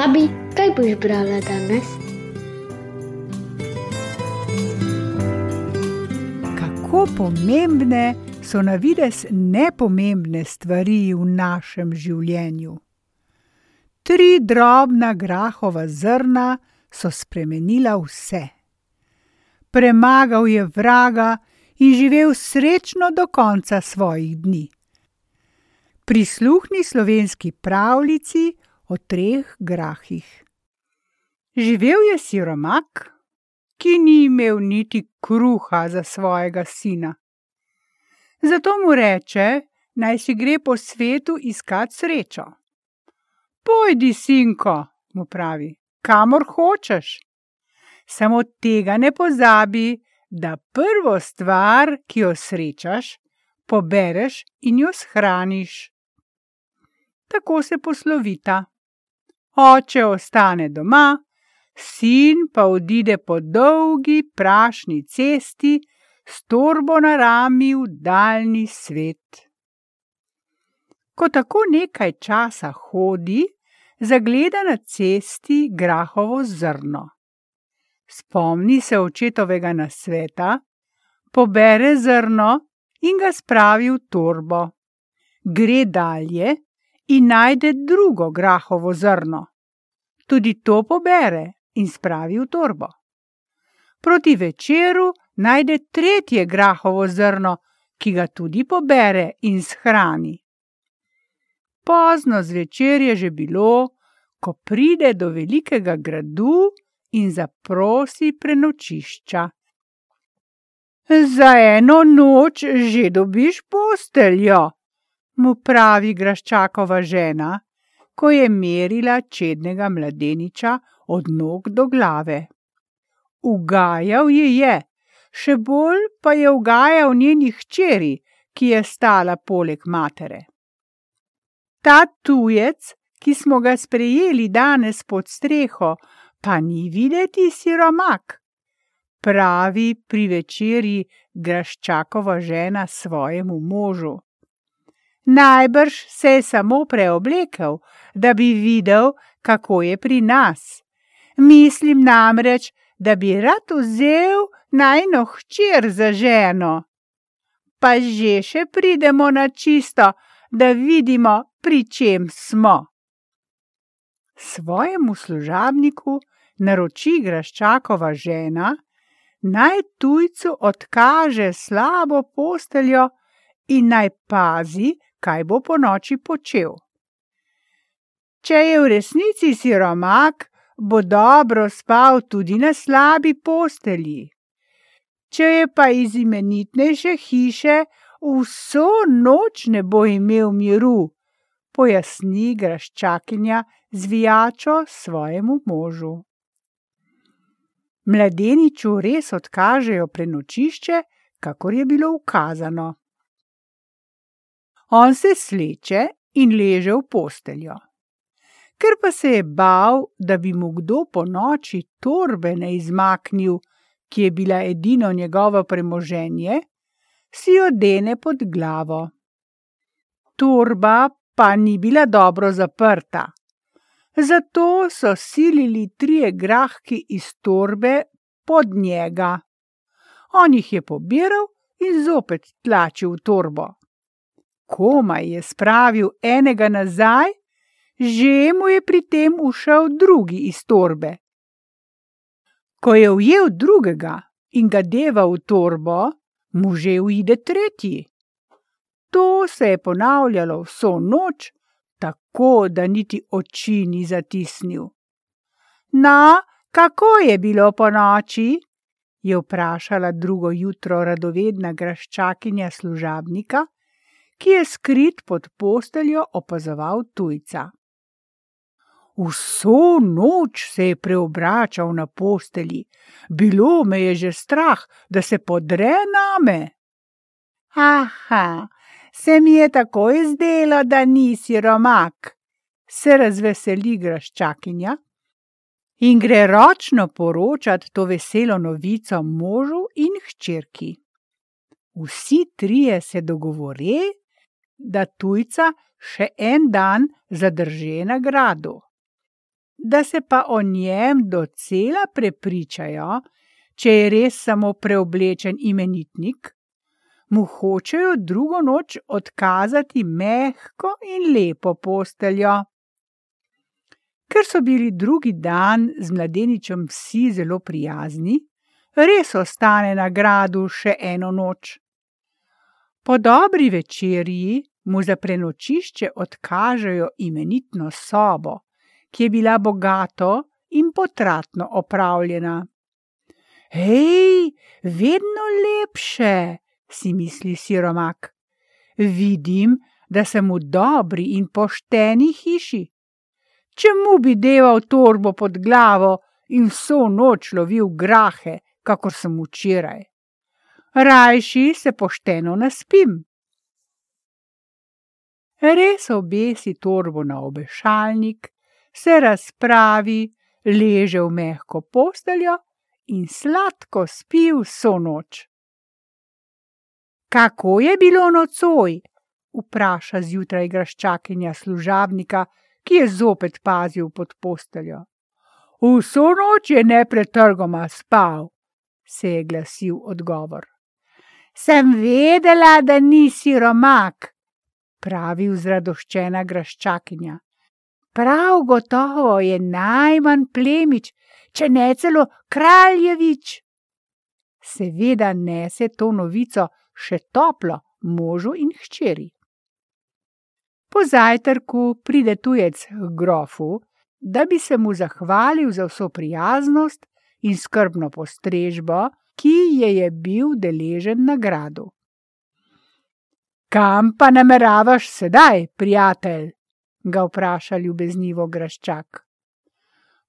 Babi, kaj boš brala danes? Kako pomembne so na vides nepomembne stvari v našem življenju. Tri drobna grahova zrna so spremenila vse. Premagal je vraga in živel srečno do konca svojih dni. Prisluhni slovenski pravljici o treh grahih. Živel je siromak, ki ni imel niti kruha za svojega sina. Zato mu reče, naj si gre po svetu iskat srečo. Pojdi, sinko, mu pravi, kamor hočeš. Samo tega ne pozabi, da prvo stvar, ki jo srečaš, pobereš in jo shraniš. Tako se poslovita. Oče ostane doma, sin pa odide po dolgi prašni cesti s torbo na rami v daljni svet. Ko tako nekaj časa hodi, zagleda na cesti grahovo zrno. Spomni se očetovega nasveta, pobere zrno in ga spravi v torbo. Gre dalje in najde drugo grahovo zrno. Tudi to pobere in spravi v torbo. Proti večeru najde tretje grahovo zrno, ki ga tudi pobere in shrani. Pozno zvečer je že bilo, ko pride do velikega gradu in zaprosi prenočišča. Za eno noč že dobiš posteljo, mu pravi graščakova žena, ko je merila čednega mladeniča od nog do glave. Ugajal ji je, še bolj pa je ugajal njeni hčeri, ki je stala poleg matere. Ta tujec, ki smo ga sprejeli danes pod streho, pa ni videti siromak, pravi pri večerji graščakova žena svojemu možu. Najbrž se je samo preoblekel, da bi videl, kako je pri nas. Mislim namreč, da bi rad vzel najno hčer za ženo. Pa že še pridemo na čisto, da vidimo, pri čem smo. Svojemu služabniku naroči graščakova žena, naj tujcu odkaže slabo posteljo in naj pazi, kaj bo po noči počel. Če je v resnici siromak, bo dobro spal tudi na slabi postelji. Če je pa iz imenitnejše hiše, vso noč ne bo imel miru, pojasni graščakinja zvijačo svojemu možu. Mladeniču res odkažejo prenočišče, kakor je bilo ukazano. On se sleče in leže v posteljo. Ker pa se je bal, da bi mu kdo po noči torbe ne izmaknil, ki je bila edino njegovo premoženje, si jo dene pod glavo. Torba pa ni bila dobro zaprta. Zato so silili trije grahki iz torbe pod njega. On jih je pobiral in zopet tlačil v torbo komaj je spravil enega nazaj, že mu je pri tem ušel drugi iz torbe. Ko je ujel drugega in ga deva v torbo, mu že uide tretji. To se je ponavljalo vso noč, tako da niti oči ni zatisnil. Na, kako je bilo po noči? je vprašala drugo jutro radovedna graščakinja služabnika, ki je skrit pod posteljo opazoval tujca. Vso noč se je preobračal na posteli, bilo me je že strah, da se podre name. Aha, se mi je tako izdelo, da nisi romak, se razveseli graščakinja in gre ročno poročati to veselo novico možu in hčerki. Vsi trije se dogovore, da tujca še en dan zadrži na gradu. da se pa o njem docela prepričajo, če je res samo preoblečen imenitnik, mu hočejo drugo noč odkazati mehko in lepo posteljo. Ker so bili drugi dan z mladeničem vsi zelo prijazni, res ostane na gradu še eno noč. Po dobri večerji mu za prenočišče odkažejo imenitno sobo, ki je bila bogato in potratno opravljena. Hej, vedno lepše, si misli siromak. Vidim, da sem v dobri in pošteni hiši. Čemu bi deval torbo pod glavo in vso noč lovil grahe, kakor sem včeraj? Rajši se pošteno naspim. Res obesi torbo na obešalnik, se razpravi, leže v mehko posteljo in sladko spi vso noč. Kako je bilo nocoj? vpraša zjutraj graščakinja služabnika, ki je zopet pazil pod posteljo. Vso noč je nepretrgoma spal, se je glasil odgovor. Sem vedela, da nisi romak, pravi vzradoščena graščakinja. Prav gotovo je najmanj plemič, če ne celo kraljevič. Seveda nese to novico še toplo možu in hčeri. Po zajtrku pride tujec k grofu, da bi se mu zahvalil za vso prijaznost in skrbno postrežbo, ki je je bil deležen nagradu. Kam pa nameravaš sedaj, prijatelj? ga vpraša ljubeznivo graščak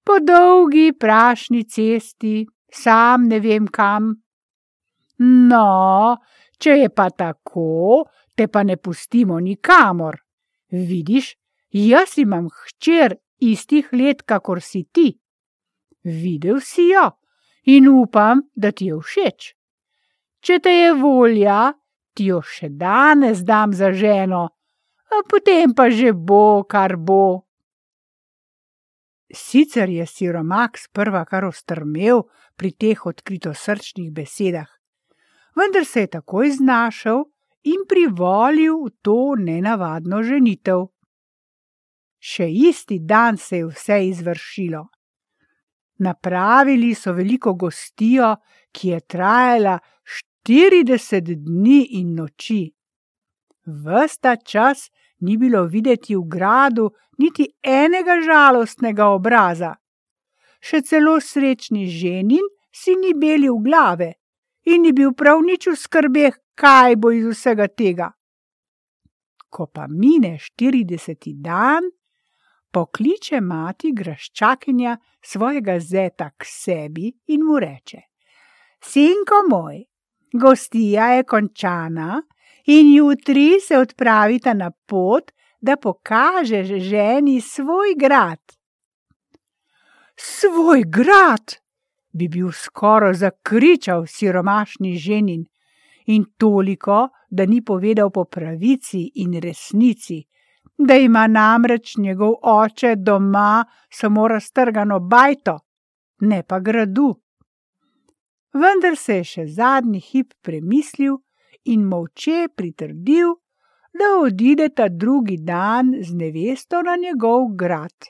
po dolgi prašni cesti, sam ne vem kam. No, če je pa tako, te pa ne pustimo nikamor. Vidiš, jaz imam hčer istih let, kakor si ti. Videl si jo in upam, da ti je všeč. Če te je volja, ti jo še danes dam za ženo, a potem pa že bo, kar bo. Sicer je siromak sprva kar ostrmel pri teh odkritosrčnih besedah, vendar se je takoj znašel in privolil v to nenavadno ženitev. Še isti dan se je vse izvršilo. Napravili so veliko gostijo, ki je trajala štirideset dni in noči. Vsta čas ni bilo videti v gradu niti enega žalostnega obraza. Še celo srečni ženin si ni belil glave in ni bil prav nič v skrbeh, kaj bo iz vsega tega. Ko pa mine štirideseti dan, pokliče mati graščakinja svojega zeta k sebi in mu reče: Sinko moj, gostija je končana, in jutri se odpravita na pot, da pokažeš ženi svoj grad. Svoj grad, bi bil skoraj zakričal siromašni ženin, in toliko, da ni povedal po pravici in resnici, da ima namreč njegov oče doma samo raztrgano bajto, ne pa gradu. Vendar se je še zadnji hip premislil, in molče pritrdil, da odide ta drugi dan z nevesto na njegov grad.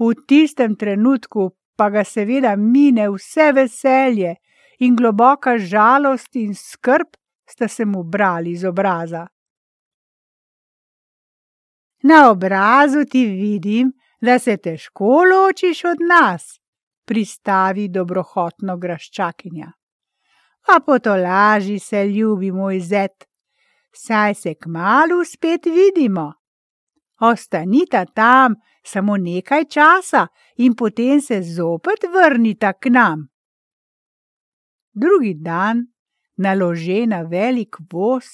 V tistem trenutku pa ga seveda mine vse veselje in globoka žalost in skrb sta se mu brali z obraza. Na obrazu ti vidim, da se težko ločiš od nas, pristavi dobrohotno graščakinja a potolaži se, ljubi moj zet, saj se k malu spet vidimo. Ostanita tam samo nekaj časa in potem se zopet vrnita k nam. Drugi dan nalože na velik voz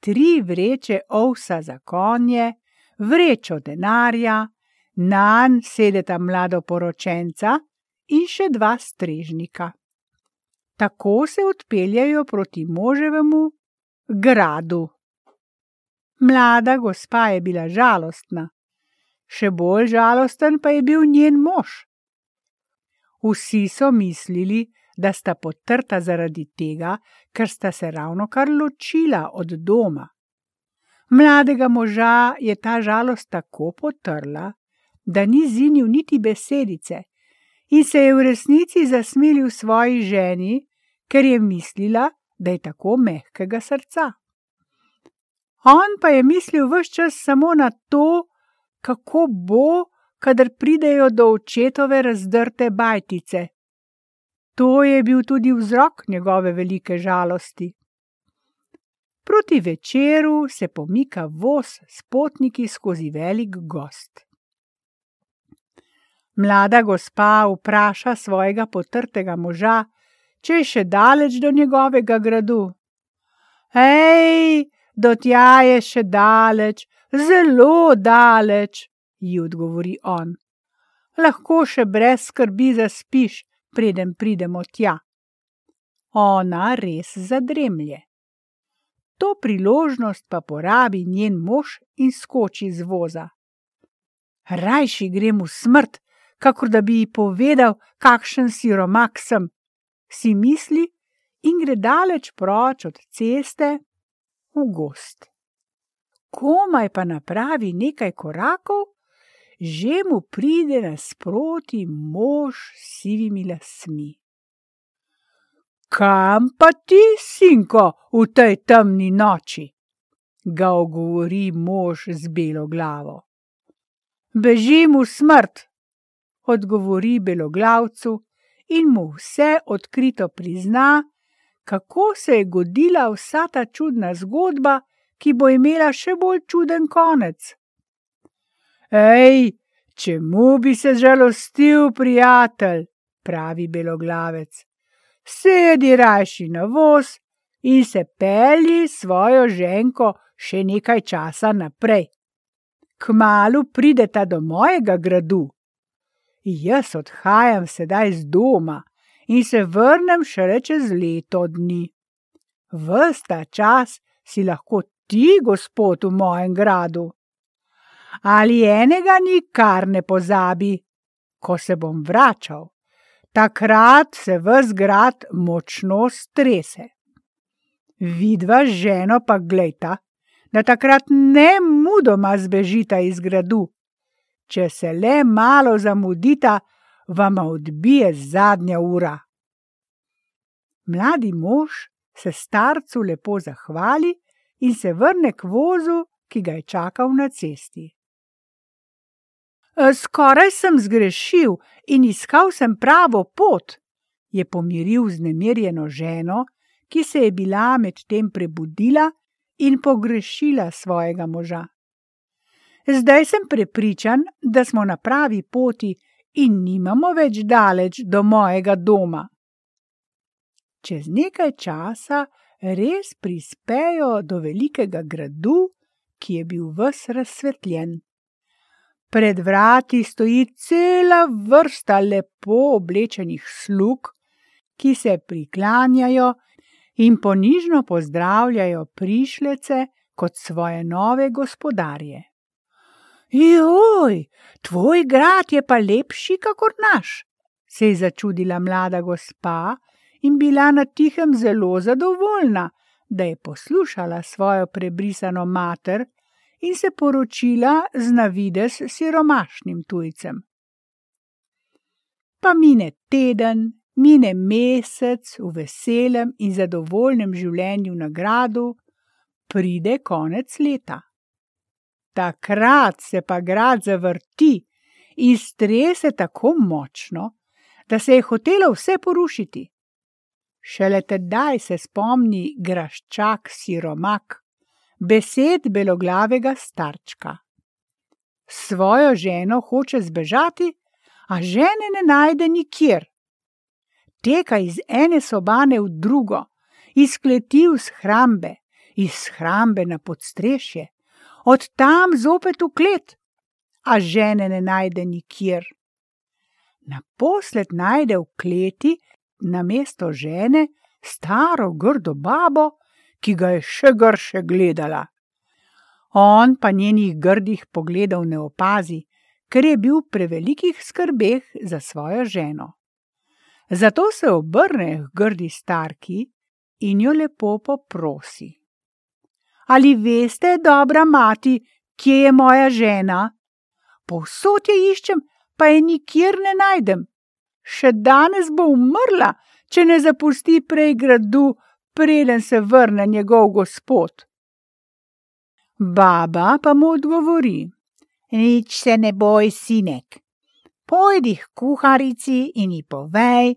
tri vreče ovsa za konje, vrečo denarja, nan sedeta mladoporočenca in še dva strežnika. Tako se odpeljajo proti moževemu gradu. Mlada gospa je bila žalostna. še bolj žalosten pa je bil njen mož. Vsi so mislili, da sta potrta zaradi tega, ker sta se ravno kar ločila od doma. Mladega moža je ta žalost tako potrla, da ni zinil niti besedice in se je v resnici zasmilil svoji ženi, ker je mislila, da je tako mehkega srca. On pa je mislil vse čas samo na to, kako bo, kadar pridejo do očetove razdrte bajtice. To je bil tudi vzrok njegove velike žalosti. Proti večeru se pomika voz s potniki skozi velik gost. Mlada gospa vpraša svojega potrtega moža, če je še daleč do njegovega gradu. Hej, do tja je še daleč, zelo daleč, ji odgovori on. Lahko še brez skrbi zaspiš, preden pridemo tja. Ona res zadremlje. To priložnost pa porabi njen mož in skoči z voza. Rajši grem v smrt, kakor da bi ji povedal, kakšen siromak sem, si misli in gre daleč proč od ceste v gost. Komaj pa napravi nekaj korakov, že mu pride nasproti mož s sivimi lasmi. Kam pa ti, sinko, v tej temni noči? ga ogovori mož z belo glavo. Bežim v smrt, odgovori beloglavcu in mu vse odkrito prizna, kako se je godila vsa ta čudna zgodba, ki bo imela še bolj čuden konec. Ej, čemu bi se žalostil, prijatelj, pravi beloglavec. Sedi rajši na voz in se pelji svojo ženko še nekaj časa naprej. Kmalu prideta do mojega gradu, jaz odhajam sedaj z doma in se vrnem šele čez leto dni. Vsta čas si lahko ti, gospod, v mojem gradu. Ali enega nikar ne pozabi, ko se bom vračal, takrat se v zgrad močno strese. Vidva z ženo pa glejta, da takrat ne mudoma zbežita iz gradu, če se le malo zamudita, vam odbije zadnja ura. Mladi mož se starcu lepo zahvali in se vrne k vozu, ki ga je čakal na cesti. E, skoraj sem zgrešil in iskal sem pravo pot, je pomiril znemirjeno ženo, ki se je bila medtem prebudila in pogrešila svojega moža. Zdaj sem prepričan, da smo na pravi poti in nimamo več daleč do mojega doma. Čez nekaj časa res prispejo do velikega gradu, ki je bil vse razsvetljen. Pred vrati stoji cela vrsta lepo oblečenih slug, ki se priklanjajo in ponižno pozdravljajo prišlece kot svoje nove gospodarje. Joj, tvoj grad je pa lepši, kakor naš, se je začudila mlada gospa in bila na tihem zelo zadovoljna, da je poslušala svojo prebrisano mater in se poročila z navides siromašnim tujcem. Pa mine teden, mine mesec v veselem in zadovoljnem življenju na gradu, pride konec leta. Takrat se pa grad zavrti in strese tako močno, da se je hotelo vse porušiti. Šele tedaj se spomni graščak siromak, besed beloglavega starčka. Svojo ženo hoče zbežati, a žene ne najde nikjer. Teka iz ene sobane v drugo, iz kleti v shrambe, iz shrambe na podstrešje, od tam zopet v klet, a žene ne najde nikjer. Naposled najde v kleti na mesto žene staro grdo babo, ki ga je še grše gledala. On pa njenih grdih pogledov ne opazi, ker je bil v prevelikih skrbeh za svojo ženo. Zato se obrne k grdi starki in jo lepo poprosi. Ali veste, dobra mati, kje je moja žena? Povsod je iščem, pa je nikjer ne najdem. Še danes bo umrla, če ne zapusti prej gradu, preden se vrne njegov gospod. Baba pa mu odgovori: Nič se ne boj, sinek. Pojdi k kuharici in ji povej,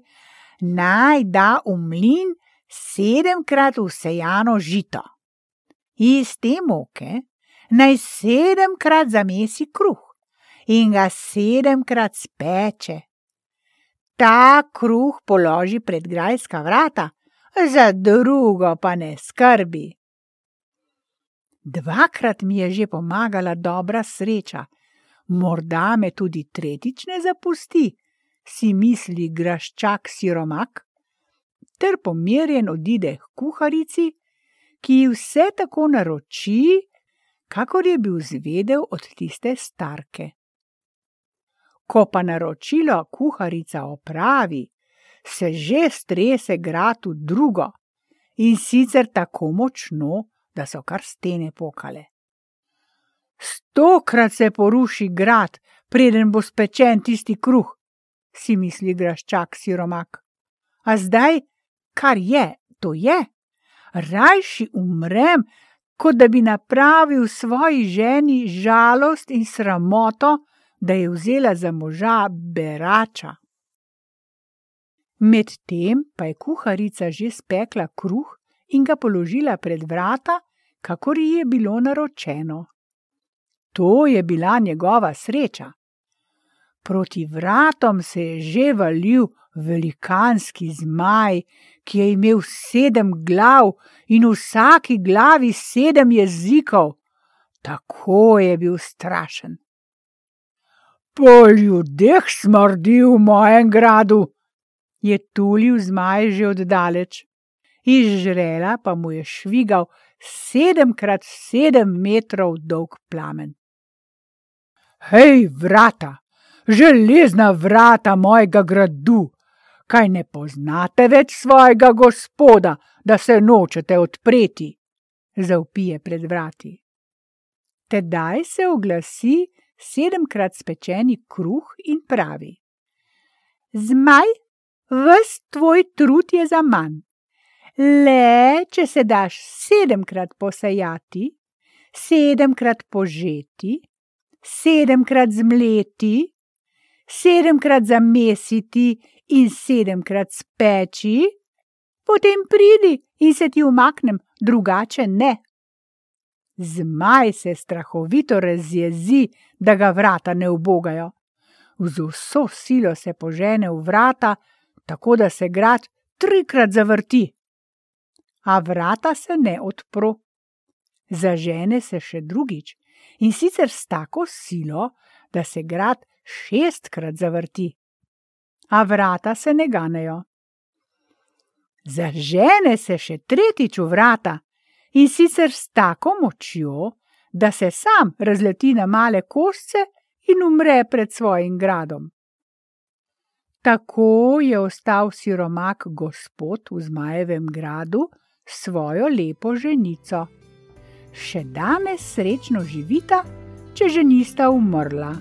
naj da v mlin sedemkrat usejano žito. Iz te moke naj sedemkrat zamesi kruh in ga sedemkrat speče. Ta kruh položi pred grajska vrata, za drugo pa ne skrbi. Dvakrat mi je že pomagala dobra sreča, morda me tudi tretjič ne zapusti, si misli graščak siromak, ter pomirjen odide k kuharici, ki ji vse tako naroči, kakor je bil zvedel od tiste starke. Ko pa naročilo kuharica opravi, se že strese grad v drugo in sicer tako močno, da so kar stene pokale. Stokrat se poruši grad, preden bo spečen tisti kruh, si misli graščak siromak. A zdaj, kar je, to je. Rajši umrem, kot da bi napravil svoji ženi žalost in sramoto, da je vzela za moža berača. Medtem pa je kuharica že spekla kruh in ga položila pred vrata, kakor ji je bilo naročeno. To je bila njegova sreča. Proti vratom se je že valil velikanski zmaj, ki je imel sedem glav in v vsaki glavi sedem jezikov. Tako je bil strašen. Po ljudeh smrdi v mojem gradu, je tulil zmaj že oddaleč. Iz žrela pa mu je švigal sedemkrat sedem metrov dolg plamen. Hej, vrata, železna vrata mojega gradu, kaj ne poznate več svojega gospoda, da se nočete odpreti? Zaupije pred vrati. Tedaj se oglasi sedemkrat spečeni kruh in pravi: Zmaj, ves tvoj trud je za manj. Le, če se daš sedemkrat posejati, sedemkrat požeti, sedemkrat zmleti, sedemkrat zamesiti in sedemkrat speči, potem pridi in se ti umaknem, drugače ne. Zmaj se strahovito razjezi, da ga vrata ne ubogajo. Z vso silo se požene v vrata, tako da se grad trikrat zavrti. A vrata se ne odpro. Zažene se še drugič in sicer s tako silo, da se grad šestkrat zavrti. A vrata se ne ganejo. Zažene se še tretjič v vrata in sicer s tako močjo, da se sam razleti na male košče in umre pred svojim gradom. Tako je ostal siromak gospod v Zmajevem gradu s svojo lepo ženico. Še danes srečno živita, če že nista umrla.